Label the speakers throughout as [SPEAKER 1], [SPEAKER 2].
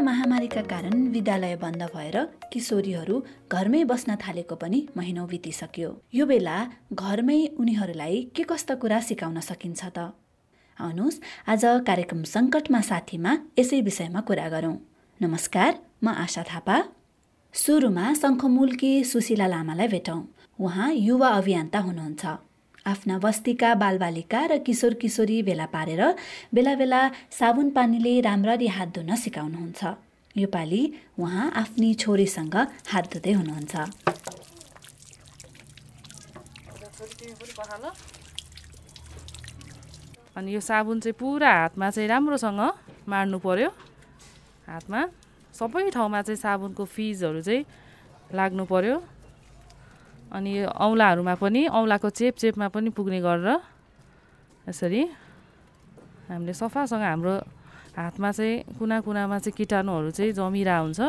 [SPEAKER 1] Corona महामारीका कारण विद्यालय बन्द भएर किशोरीहरू घरमै बस्न थालेको पनि महिनौ बितिसक्यो। यो बेला घरमै उनीहरूलाई के कस्ता कुरा सिकाउन सकिन्छ त? आउनुहोस् आज कार्यक्रम सङ्कटमा साथीमा यसै विषयमा कुरा गरौँ। नमस्कार म आशा थापा। सुरुमा शङ्खमूलकी सुशीला लामालाई भेटौँ। उहाँ युवा अभियन्ता हुनुहुन्छ। आफ्ना बस्तीका बालबालिका र किशोर किशोरी भेला पारेर बेला बेला साबुन पानीले राम्ररी हात धुन सिकाउनुहुन्छ। योपालि उहाँ आफ्नी छोरीसँग हात धुँदै हुनुहुन्छ।
[SPEAKER 2] अनि यो साबुन चाहिँ पुरा हातमा चाहिँ राम्रोसँग मार्नु पर्यो। हातमा सबै ठाउँमा चाहिँ साबुनको फिजहरू चाहिँ लाग्नु पर्यो। अनि औँलाहरूमा पनि औँलाको चेप चेपमा पनि पुग्ने गरेर यसरी हामीले सफासँग हाम्रो हातमा चाहिँ कुना कुनामा चाहिँ किटाणुहरू चाहिँ जमिरहेको हुन्छ।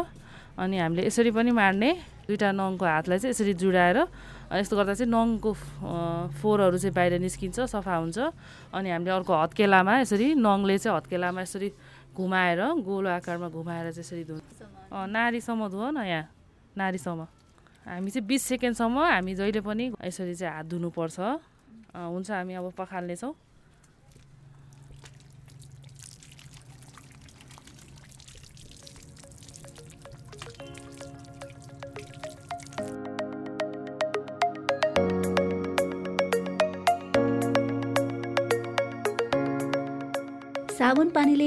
[SPEAKER 2] अनि हामीले यसरी पनि मार्ने दुइटा नङको हातलाई चाहिँ यसरी जुडाएर यस्तो गर्दा चाहिँ नङको फोहोरहरू चाहिँ बाहिर निस्किन्छ सफा हुन्छ। अनि हामीले अर्को हत्केलामा यसरी नङले चाहिँ हत्केलामा यसरी घुमाएर गोलो आकारमा घुमाएर चाहिँ यसरी धु नारीसम्म धुव न यहाँ? नारीसम्म। हामी चाहिँ बिस सेकेन्डसम्म हामी जहिले पनि यसरी चाहिँ हात धुनुपर्छ। हुन्छ हामी अब पखाल्नेछौँ।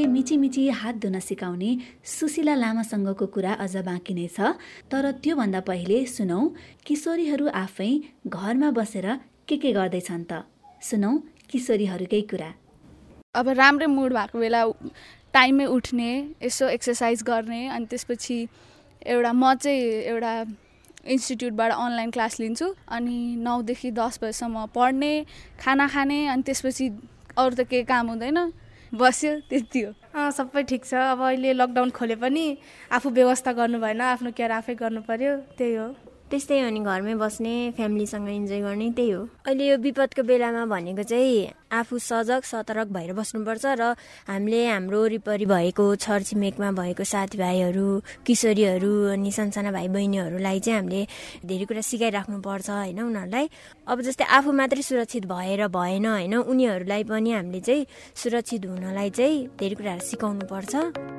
[SPEAKER 1] साबुन पानीले मिची मिची हात धुन सिकाउने सुशीला लामासँगको कुरा अझ बाँकी नै छ तर त्योभन्दा पहिले सुनौ किशोरीहरू आफै घरमा बसेर के के गर्दैछन् त? सुनौ किशोरीहरूकै कुरा।
[SPEAKER 3] अब राम्रै मुड भएको बेला टाइममै उठ्ने यसो एक्सर्साइज गर्ने अनि त्यसपछि एउटा म चाहिँ एउटा इन्स्टिट्युटबाट अनलाइन क्लास लिन्छु अनि नौदेखि दस बजीसम्म पढ्ने खाना खाने अनि त्यसपछि अरू त केही काम हुँदैन। बस्यो त्यति
[SPEAKER 4] हो सबै ठिक छ। अब अहिले लकडाउन खोले पनि आफू व्यवस्था गर्नु भएन आफ्नो केयर आफै गर्नु पर्यो त्यही हो।
[SPEAKER 5] त्यस्तै हो नि घरमै बस्ने फ्यामिलीसँग इन्जोय गर्ने त्यही हो। अहिले यो विपदको बेलामा भनेको चाहिँ आफू सजग सतर्क भएर बस्नुपर्छ र हामीले हाम्रो वरिपरि भएको छरछिमेकमा भएको साथीभाइहरू किशोरीहरू अनि सानसाना भाइ बहिनीहरूलाई चाहिँ हामीले धेरै कुरा सिकाइराख्नुपर्छ होइन उनीहरूलाई। अब जस्तै आफू मात्रै सुरक्षित भएर भएन होइन उनीहरूलाई पनि हामीले चाहिँ सुरक्षित हुनलाई चाहिँ धेरै कुराहरू सिकाउनु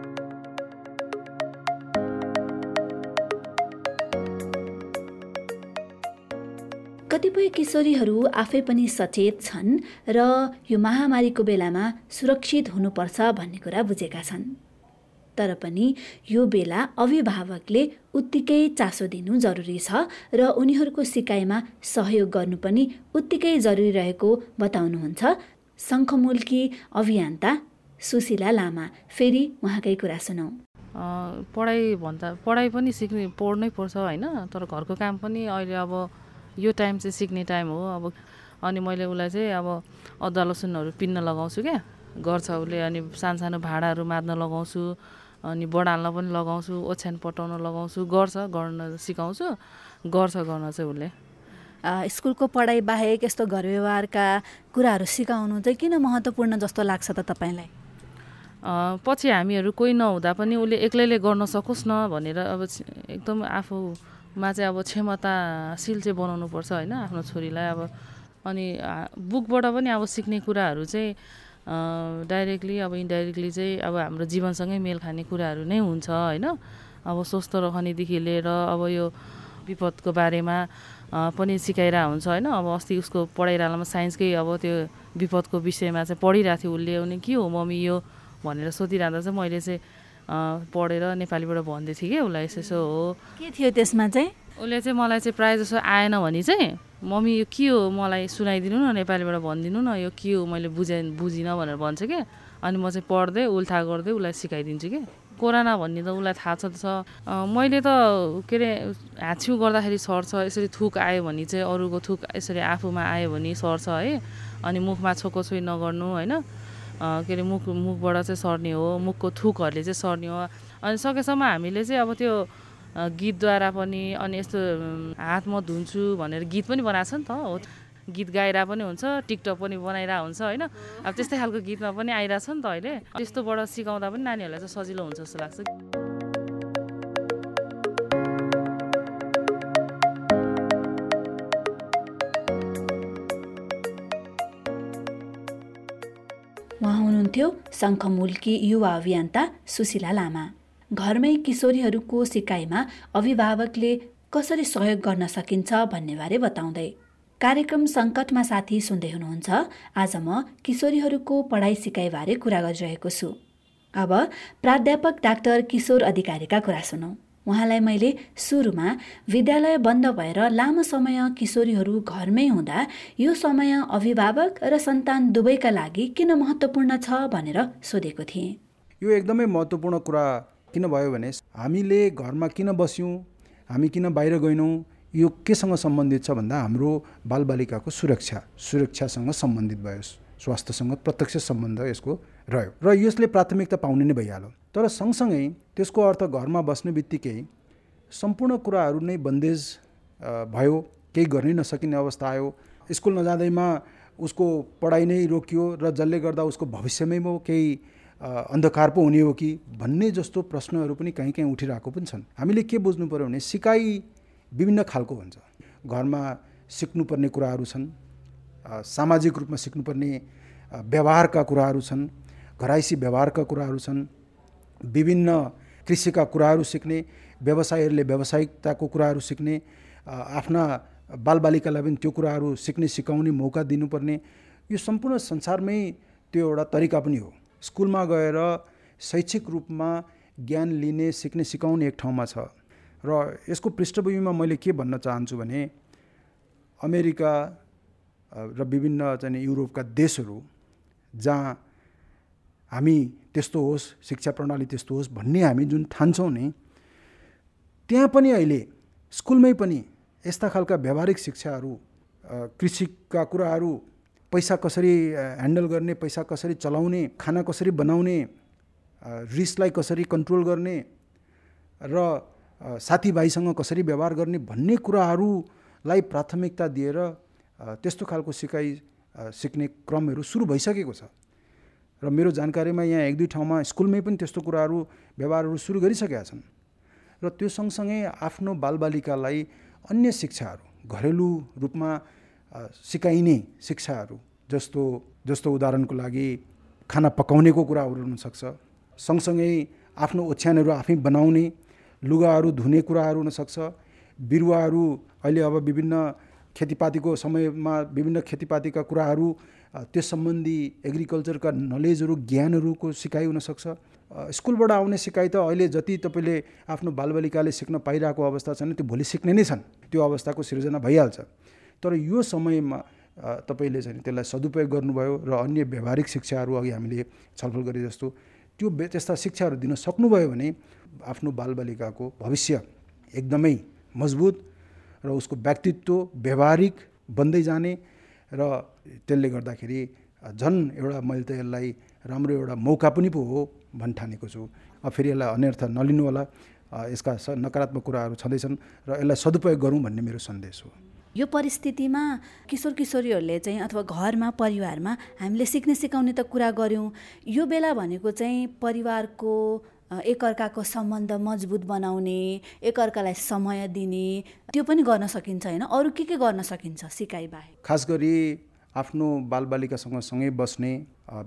[SPEAKER 1] कतिपय किशोरीहरू आफै पनि सचेत छन् र यो महामारीको बेलामा सुरक्षित हुनुपर्छ भन्ने कुरा बुझेका छन्। तर पनि यो बेला अभिभावकले उत्तिकै चासो दिनु जरुरी छ र उनीहरूको सिकाइमा सहयोग गर्नु पनि उत्तिकै जरुरी रहेको बताउनुहुन्छ शङ्खमूलकी अभियन्ता सुशीला लामा। फेरि उहाँकै कुरा सुनौ।
[SPEAKER 2] पढाइ भन्दा पढाइ पनि सिक्ने पढ्नै पर्छ होइन तर घरको काम पनि अहिले अब यो टाइम चाहिँ सिक्ने टाइम हो। अब अनि मैले उसलाई चाहिँ अब अदुवा लसुनहरू पिन्न लगाउँछु क्या। गर्छ उसले अनि सानो सानो भाँडाहरू मार्न लगाउँछु अनि बढाल्न पनि लगाउँछु ओछ्यान पटाउन लगाउँछु। गर्छ गर्न सिकाउँछु। गर्छ गर्न चाहिँ उसले।
[SPEAKER 1] स्कुलको पढाइ बाहेक यस्तो घर व्यवहारका कुराहरू सिकाउनु चाहिँ किन महत्त्वपूर्ण जस्तो लाग्छ त तपाईँलाई?
[SPEAKER 2] पछि हामीहरू कोही नहुँदा पनि उसले एक्लैले गर्न सकोस् न भनेर अब एकदम आफू मा चाहिँ अब क्षमताशील चाहिँ बनाउनु पर्छ होइन आफ्नो छोरीलाई अब अनि बुकबाट पनि अब सिक्ने कुराहरू चाहिँ डाइरेक्टली अब इन्डाइरेक्टली चाहिँ अब हाम्रो जीवनसँगै मेल खाने कुराहरू नै हुन्छ होइन। अब स्वस्थ रहनेदेखि लिएर अब यो विपदको बारेमा पनि सिकाइरहेको हुन्छ होइन। अब अस्ति उसको पढाइरहलामा साइन्सकै अब त्यो विपदको विषयमा चाहिँ पढिरहेको थियो उसले। अनि के हो मम्मी यो? भनेर सोधिरहँदा चाहिँ मैले चाहिँ पढेर नेपालीबाट भन्दै थिएँ कि उसलाई यसो यसो हो।
[SPEAKER 1] के थियो त्यसमा चाहिँ?
[SPEAKER 2] उसले चाहिँ मलाई चाहिँ प्रायः जसो आएन भने चाहिँ मम्मी यो के हो? मलाई सुनाइदिनु न नेपालीबाट भनिदिनु न यो के हो? मैले बुझाइ बुझिनँ भनेर भन्छ कि? अनि म चाहिँ पढ्दै उल्था गर्दै उसलाई सिकाइदिन्छु कि। कोरोना भन्ने त उसलाई थाहा छ छ। मैले त के अरे हाछ्यु गर्दाखेरि सर्छ यसरी थुक आयो भने चाहिँ अरूको थुक यसरी आफूमा आयो भने सर्छ है। अनि मुखमा छोकोछोइ नगर्नु होइन? के अरे मुख मुखबाट चाहिँ सर्ने हो मुखको थुकहरूले चाहिँ सर्ने हो। अनि सकेसम्म हामीले चाहिँ अब त्यो गीतद्वारा पनि अनि यस्तो हात म धुन्छु भनेर गीत पनि बनाएको छ नि त हो। गीत गाएर पनि हुन्छ टिकटक पनि बनाइरहेको हुन्छ होइन? अब त्यस्तै खालको गीतमा पनि आइरहेछ नि त अहिले। त्यस्तोबाट सिकाउँदा पनि नानीहरूलाई चाहिँ सजिलो हुन्छ जस्तो लाग्छ।
[SPEAKER 1] हुनुहुन्थ्यो शङ्खमूलकी युवा अभियन्ता सुशीला लामा। घरमै किशोरीहरूको सिकाइमा अभिभावकले कसरी सहयोग गर्न सकिन्छ भन्नेबारे बताउँदै कार्यक्रम सङ्कटमा साथी सुन्दै हुनुहुन्छ आज म किशोरीहरूको पढाइ सिकाइबारे कुरा गरिरहेको छु। अब प्राध्यापक डाक्टर किशोर अधिकारीका कुरा सुनौ। उहाँलाई मैले सुरुमा विद्यालय बन्द भएर लामो समय किशोरीहरू घरमै हुँदा यो समय अभिभावक र सन्तान दुवैका लागि किन महत्त्वपूर्ण छ भनेर सोधेको थिएँ।
[SPEAKER 6] यो एकदमै महत्त्वपूर्ण कुरा किन भयो भने हामीले घरमा किन बस्यौँ हामी किन बाहिर गएनौँ यो केसँग सम्बन्धित छ भन्दा हाम्रो बालबालिकाको सुरक्षा सुरक्षासँग सम्बन्धित भयो। स्वास्थ्यसँग प्रत्यक्ष सम्बन्ध यसको रह्यो। र यसले प्राथमिकता पाउने नै भइहाल्यो। तर सँगसँगै त्यसको अर्थ घरमा बस्ने बित्तिकै सम्पूर्ण कुराहरू नै बन्देज भयो। केही गर्नै नसकिने अवस्था आयो। स्कुल नजाँदैमा उसको पढाइ नै रोकियो र जसले गर्दा उसको भविष्यमै म केही अन्धकार पो हुने हो कि भन्ने जस्तो प्रश्नहरू पनि कहीँ कहीँ उठिरहेको पनि छन्। हामीले के बुझ्नु पऱ्यो भने सिकाइ विभिन्न खालको हुन्छ। घरमा सिक्नुपर्ने कुराहरू छन्। सामाजिक रूपमा सिक्नुपर्ने व्यवहारका कुराहरू छन् घराइसी व्यवहारका कुराहरू छन् विभिन्न कृषिका कुराहरू सिक्ने व्यवसायीहरूले व्यावसायिकताको कुराहरू सिक्ने आफ्ना बालबालिकालाई पनि त्यो कुराहरू सिक्ने सिकाउने मौका दिनुपर्ने यो सम्पूर्ण संसारमै त्यो एउटा तरिका पनि हो। स्कुलमा गएर शैक्षिक रूपमा ज्ञान लिने सिक्ने सिकाउने एक ठाउँमा छ। र यसको पृष्ठभूमिमा मैले के भन्न चाहन्छु भने अमेरिका र विभिन्न चाहिँ युरोपका देशहरू जहाँ हामी त्यस्तो होस् शिक्षा प्रणाली त्यस्तो होस् भन्ने हामी जुन ठान्छौँ नि त्यहाँ पनि अहिले स्कुलमै पनि यस्ता खालका व्यावहारिक शिक्षाहरू कृषिका कुराहरू पैसा कसरी ह्यान्डल गर्ने पैसा कसरी चलाउने खाना कसरी बनाउने रिसलाई कसरी कन्ट्रोल गर्ने र साथीभाइसँग कसरी व्यवहार गर्ने भन्ने कुराहरूलाई प्राथमिकता दिएर त्यस्तो खालको सिकाइ सिक्ने क्रमहरू सुरु भइसकेको छ। र मेरो जानकारीमा यहाँ एक दुई ठाउँमा स्कुलमै पनि त्यस्तो कुराहरू व्यवहारहरू सुरु गरिसकेका छन्। र त्यो सँगसँगै आफ्नो बालबालिकालाई अन्य शिक्षाहरू घरेलु रूपमा सिकाइने शिक्षाहरू जस्तो जस्तो उदाहरणको लागि खाना पकाउनेको कुराहरू हुनसक्छ। सँगसँगै आफ्नो ओछ्यानहरू आफै बनाउने लुगाहरू धुने कुराहरू हुनसक्छ। बिरुवाहरू अहिले अब विभिन्न खेतीपातीको समयमा विभिन्न खेतीपातीका कुराहरू त्यस सम्बन्धी एग्रिकल्चरका नलेजहरू ज्ञानहरूको सिकाइ हुनसक्छ। स्कुलबाट आउने सिकाइ त अहिले जति तपाईँले आफ्नो बालबालिकाले सिक्न पाइरहेको अवस्था छन् त्यो भोलि सिक्ने नै छन्। त्यो अवस्थाको सिर्जना भइहाल्छ। तर यो समयमा तपाईँले चाहिँ त्यसलाई सदुपयोग गर्नुभयो र अन्य व्यावहारिक शिक्षाहरू अघि हामीले छलफल गरे जस्तो त्यो त्यस्ता शिक्षाहरू दिन सक्नुभयो भने आफ्नो बालबालिकाको भविष्य एकदमै मजबुत र उसको व्यक्तित्व व्यवहारिक बन्दै जाने र त्यसले गर्दाखेरि झन् एउटा मैले त यसलाई राम्रो एउटा मौका पनि पो हो भन्ठानेको छु। फेरि यसलाई अन्यर्थ नलिनु होला। यसका नकारात्मक कुराहरू छँदैछन् र यसलाई सदुपयोग गरौँ भन्ने मेरो सन्देश हो।
[SPEAKER 1] यो परिस्थितिमा किशोर किशोरीहरूले चाहिँ अथवा घरमा परिवारमा हामीले सिक्ने सिकाउने त कुरा गऱ्यौँ। यो बेला भनेको चाहिँ परिवारको एकअर्काको सम्बन्ध मजबुत बनाउने एकअर्कालाई समय दिने त्यो पनि गर्न सकिन्छ होइन? अरू के के गर्न सकिन्छ सिकाइ बाहेक?
[SPEAKER 6] खास गरी आफ्नो बालबालिकासँग सँगै बस्ने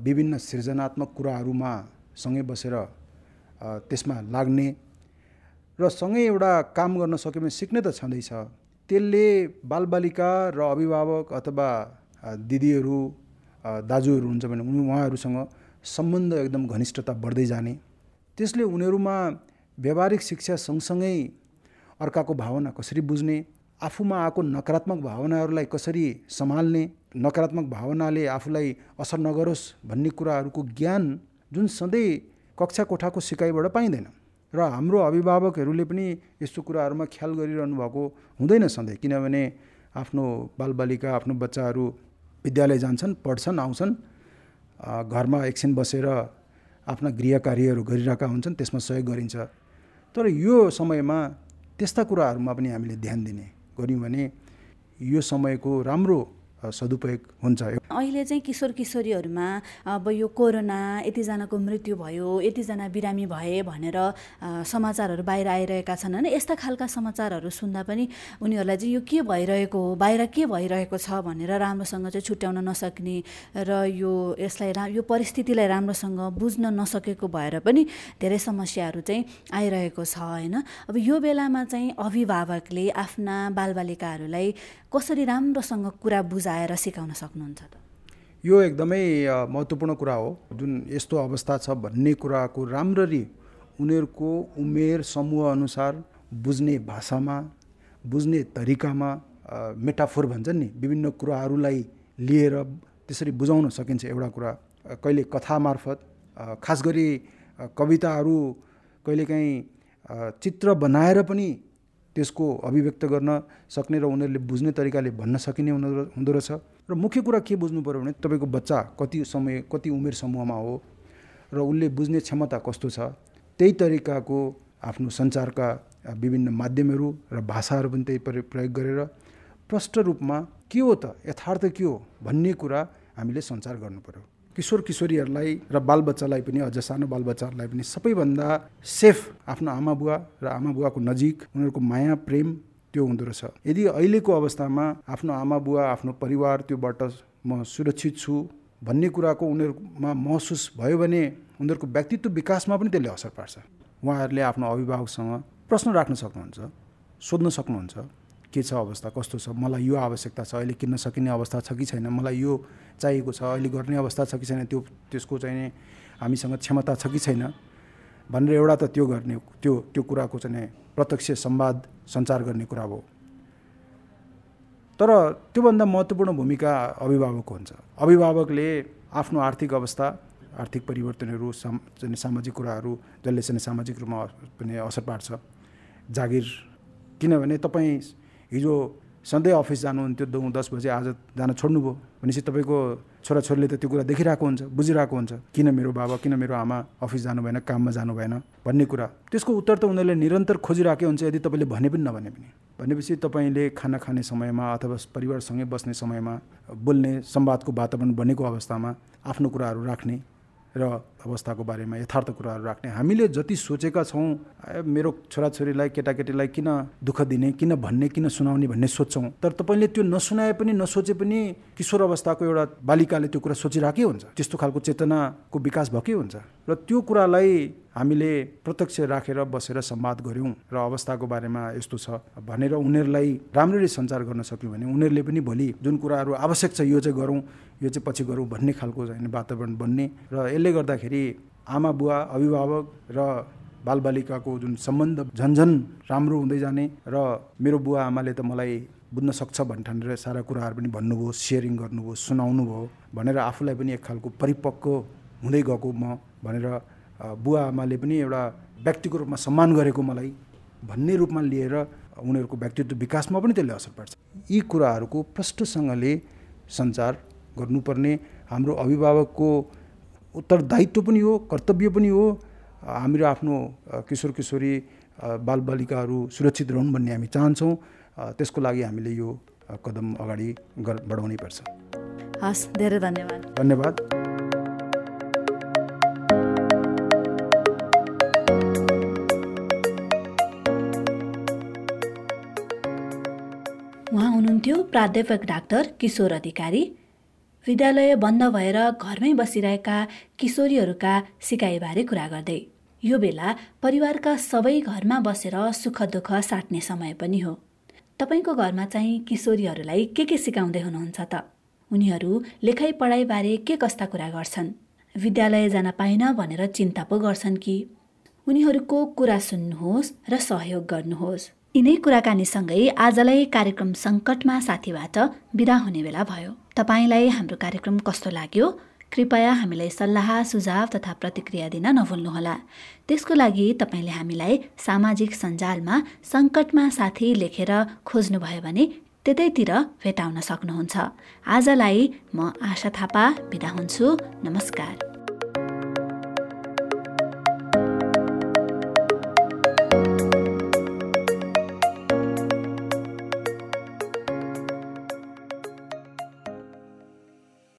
[SPEAKER 6] विभिन्न सृजनात्मक कुराहरूमा सँगै बसेर त्यसमा लाग्ने र सँगै एउटा काम गर्न सक्यो भने सिक्ने त छँदैछ। त्यसले बालबालिका र अभिभावक अथवा दिदीहरू दाजुहरू हुन्छ भने उहाँहरूसँग सम्बन्ध एकदम घनिष्ठता बढ्दै जाने। त्यसले उनीहरूमा व्यावहारिक शिक्षा सँगसँगै अर्काको भावना कसरी बुझ्ने आफूमा आएको नकारात्मक भावनाहरूलाई कसरी सम्हाल्ने नकारात्मक भावनाले आफूलाई असर नगरोस् भन्ने कुराहरूको ज्ञान जुन सधैँ कक्षा कोठाको सिकाइबाट पाइँदैन। र हाम्रो अभिभावकहरूले पनि यस्तो कुराहरूमा ख्याल गरिरहनु भएको हुँदैन सधैँ किनभने आफ्नो बालबालिका आफ्नो बच्चाहरू विद्यालय जान्छन् पढ्छन् आउँछन् घरमा एकछिन बसेर आफ्ना गृह कार्यहरू गरिरहेका हुन्छन् त्यसमा सहयोग गरिन्छ। तर यो समयमा त्यस्ता कुराहरूमा पनि हामीले ध्यान दिने गऱ्यौँ भने यो समयको राम्रो सदुपयोग हुन्छ।
[SPEAKER 1] अहिले चाहिँ किशोर किशोरीहरूमा अब यो कोरोना यतिजनाको मृत्यु भयो यतिजना बिरामी भए भनेर समाचारहरू बाहिर आइरहेका छन् होइन। यस्ता खालका समाचारहरू सुन्दा पनि उनीहरूलाई चाहिँ यो के भइरहेको हो बाहिर के भइरहेको छ भनेर राम्रोसँग चाहिँ छुट्याउन नसक्ने र यो यसलाई रा यो परिस्थितिलाई राम्रोसँग बुझ्न नसकेको भएर पनि धेरै समस्याहरू चाहिँ आइरहेको छ होइन। अब यो बेलामा चाहिँ अभिभावकले आफ्ना बालबालिकाहरूलाई कसरी राम्रोसँग कुरा बुझाएर सिकाउन सक्नुहुन्छ त?
[SPEAKER 6] यो एकदमै महत्त्वपूर्ण कुरा हो। जुन यस्तो अवस्था छ भन्ने कुराको राम्ररी उनीहरूको उमेर समूह अनुसार बुझ्ने भाषामा बुझ्ने तरिकामा मेटाफोर भन्छन् नि विभिन्न कुराहरूलाई लिएर त्यसरी बुझाउन सकिन्छ एउटा कुरा। कहिले कथा मार्फत खास गरी कविताहरू कहिलेकाहीँ चित्र बनाएर पनि त्यसको अभिव्यक्त गर्न सक्ने र उनीहरूले बुझ्ने तरिकाले भन्न सकिने हुँदो रहेछ। र मुख्य कुरा के बुझ्नु पऱ्यो भने तपाईँको बच्चा कति समय कति उमेर समूहमा हो र उसले बुझ्ने क्षमता कस्तो छ त्यही तरिकाको आफ्नो सञ्चारका विभिन्न माध्यमहरू र भाषाहरू पनि त्यही प्रयोग गरेर प्रष्ट रूपमा के हो त यथार्थ के हो भन्ने कुरा हामीले सञ्चार गर्नु पऱ्यो किशोर किशोरीहरूलाई र बालबच्चालाई पनि अझ सानो बालबच्चाहरूलाई पनि सबैभन्दा सेफ आफ्नो आमा बुवा र आमा बुवाको नजिक उनीहरूको माया प्रेम त्यो हुँदो रहेछ। यदि अहिलेको अवस्थामा आफ्नो आमा बुवा आफ्नो परिवार त्योबाट म सुरक्षित छु भन्ने कुराको उनीहरूमा महसुस भयो भने उनीहरूको व्यक्तित्व विकासमा पनि त्यसले असर पार्छ। उहाँहरूले आफ्नो अभिभावकसँग प्रश्न राख्न सक्नुहुन्छ सोध्न सक्नुहुन्छ। के छ अवस्था कस्तो छ? मलाई यो आवश्यकता छ अहिले किन्न सकिने अवस्था छ कि छैन? मलाई यो चाहिएको छ अहिले गर्ने अवस्था छ कि छैन? त्यो त्यसको चाहिँ हामीसँग क्षमता छ कि छैन? भनेर एउटा त त्यो गर्ने त्यो त्यो कुराको चाहिँ प्रत्यक्ष संवाद सञ्चार गर्ने कुरा हो। तर त्योभन्दा महत्त्वपूर्ण भूमिका अभिभावकको हुन्छ। अभिभावकले आफ्नो आर्थिक अवस्था आर्थिक परिवर्तनहरू साम सामाजिक कुराहरू जसले चाहिँ सामाजिक रूपमा पनि असर पार्छ। जागिर किनभने तपाईँ हिजो सधैँ अफिस जानुहुन्थ्यो दौ दस बजे आज जान छोड्नुभयो भनेपछि तपाईँको छोराछोरीले त त्यो कुरा देखिरहेको हुन्छ बुझिरहेको हुन्छ। किन मेरो बाबा किन मेरो आमा अफिस जानु भएन काममा जानु भएन भन्ने कुरा। त्यसको उत्तर त उनीहरूले निरन्तर खोजिरहेकै हुन्छ यदि तपाईँले भने पनि नभने पनि। भनेपछि तपाईँले खाना खाने समयमा अथवा परिवारसँगै बस्ने समयमा बोल्ने संवादको वातावरण बनेको अवस्थामा आफ्नो कुराहरू राख्ने र अवस्थाको बारेमा यथार्थ कुराहरू राख्ने। हामीले जति सोचेका छौँ मेरो छोराछोरीलाई केटाकेटीलाई किन दुःख दिने किन भन्ने किन सुनाउने भन्ने सोध्छौँ तर तपाईँले त्यो नसुनाए पनि नसोचे पनि किशोर अवस्थाको एउटा बालिकाले त्यो कुरा सोचिरहेकै हुन्छ। त्यस्तो खालको चेतनाको विकास भएकै हुन्छ। र त्यो कुरालाई हामीले प्रत्यक्ष राखेर बसेर संवाद गऱ्यौँ र अवस्थाको बारेमा यस्तो छ भनेर उनीहरूलाई राम्ररी सञ्चार गर्न सक्यौँ भने उनीहरूले पनि भोलि जुन कुराहरू आवश्यक छ यो चाहिँ गरौँ यो चाहिँ पछि गरौँ भन्ने खालको होइन वातावरण बन्ने। र यसले गर्दाखेरि आमा बुवा अभिभावक र बालबालिकाको जुन सम्बन्ध झन्झन राम्रो हुँदै जाने र मेरो बुवा आमाले त मलाई बुझ्न सक्छ भन्ठानेर सारा कुराहरू पनि भन्नुभयो सेयरिङ गर्नुभयो सुनाउनु भयो भनेर आफूलाई पनि एक खालको परिपक्व हुँदै गएको म भनेर बुवा आमाले पनि एउटा व्यक्तिको रूपमा सम्मान गरेको मलाई भन्ने रूपमा लिएर उनीहरूको व्यक्तित्व विकासमा पनि त्यसले असर पार्छ। यी कुराहरूको प्रष्टसँगले सञ्चार गर्नुपर्ने हाम्रो अभिभावकको उत्तरदायित्व पनि हो कर्तव्य पनि हो। हाम्रो आफ्नो किशोर किशोरी बालबालिकाहरू सुरक्षित रहन् भन्ने हामी चाहन्छौँ। त्यसको लागि हामीले यो कदम अगाडि बढाउनै पर्छ।
[SPEAKER 1] हस् धेरै धन्यवाद।
[SPEAKER 6] धन्यवाद।
[SPEAKER 1] उहाँ हुनुहुन्थ्यो प्राध्यापक डाक्टर किशोर अधिकारी। विद्यालय बन्द भएर घरमै बसिरहेका किशोरीहरूका सिकाइबारे कुरा गर्दै। यो बेला परिवारका सबै घरमा बसेर सुख दुःख साट्ने समय पनि हो। तपाईँको घरमा चाहिँ किशोरीहरूलाई के के सिकाउँदै हुनुहुन्छ त? उनीहरू लेखाइ पढाइबारे के कस्ता कुरा गर्छन्? विद्यालय जान पाइन भनेर चिन्ता पो गर्छन् कि? उनीहरूको कुरा सुन्नुहोस् र सहयोग गर्नुहोस्। यिनै कुराकानीसँगै आजलाई कार्यक्रम सङ्कटमा साथीबाट बिदा हुने बेला भयो। तपाईँलाई हाम्रो कार्यक्रम कस्तो लाग्यो? कृपया हामीलाई सल्लाह सुझाव तथा प्रतिक्रिया दिन नभुल्नुहोला। त्यसको लागि तपाईँले हामीलाई सामाजिक सञ्जालमा सङ्कटमा साथी लेखेर खोज्नुभयो भने त्यतैतिर भेटाउन सक्नुहुन्छ। आजलाई म आशा थापा बिदा हुन्छु। नमस्कार।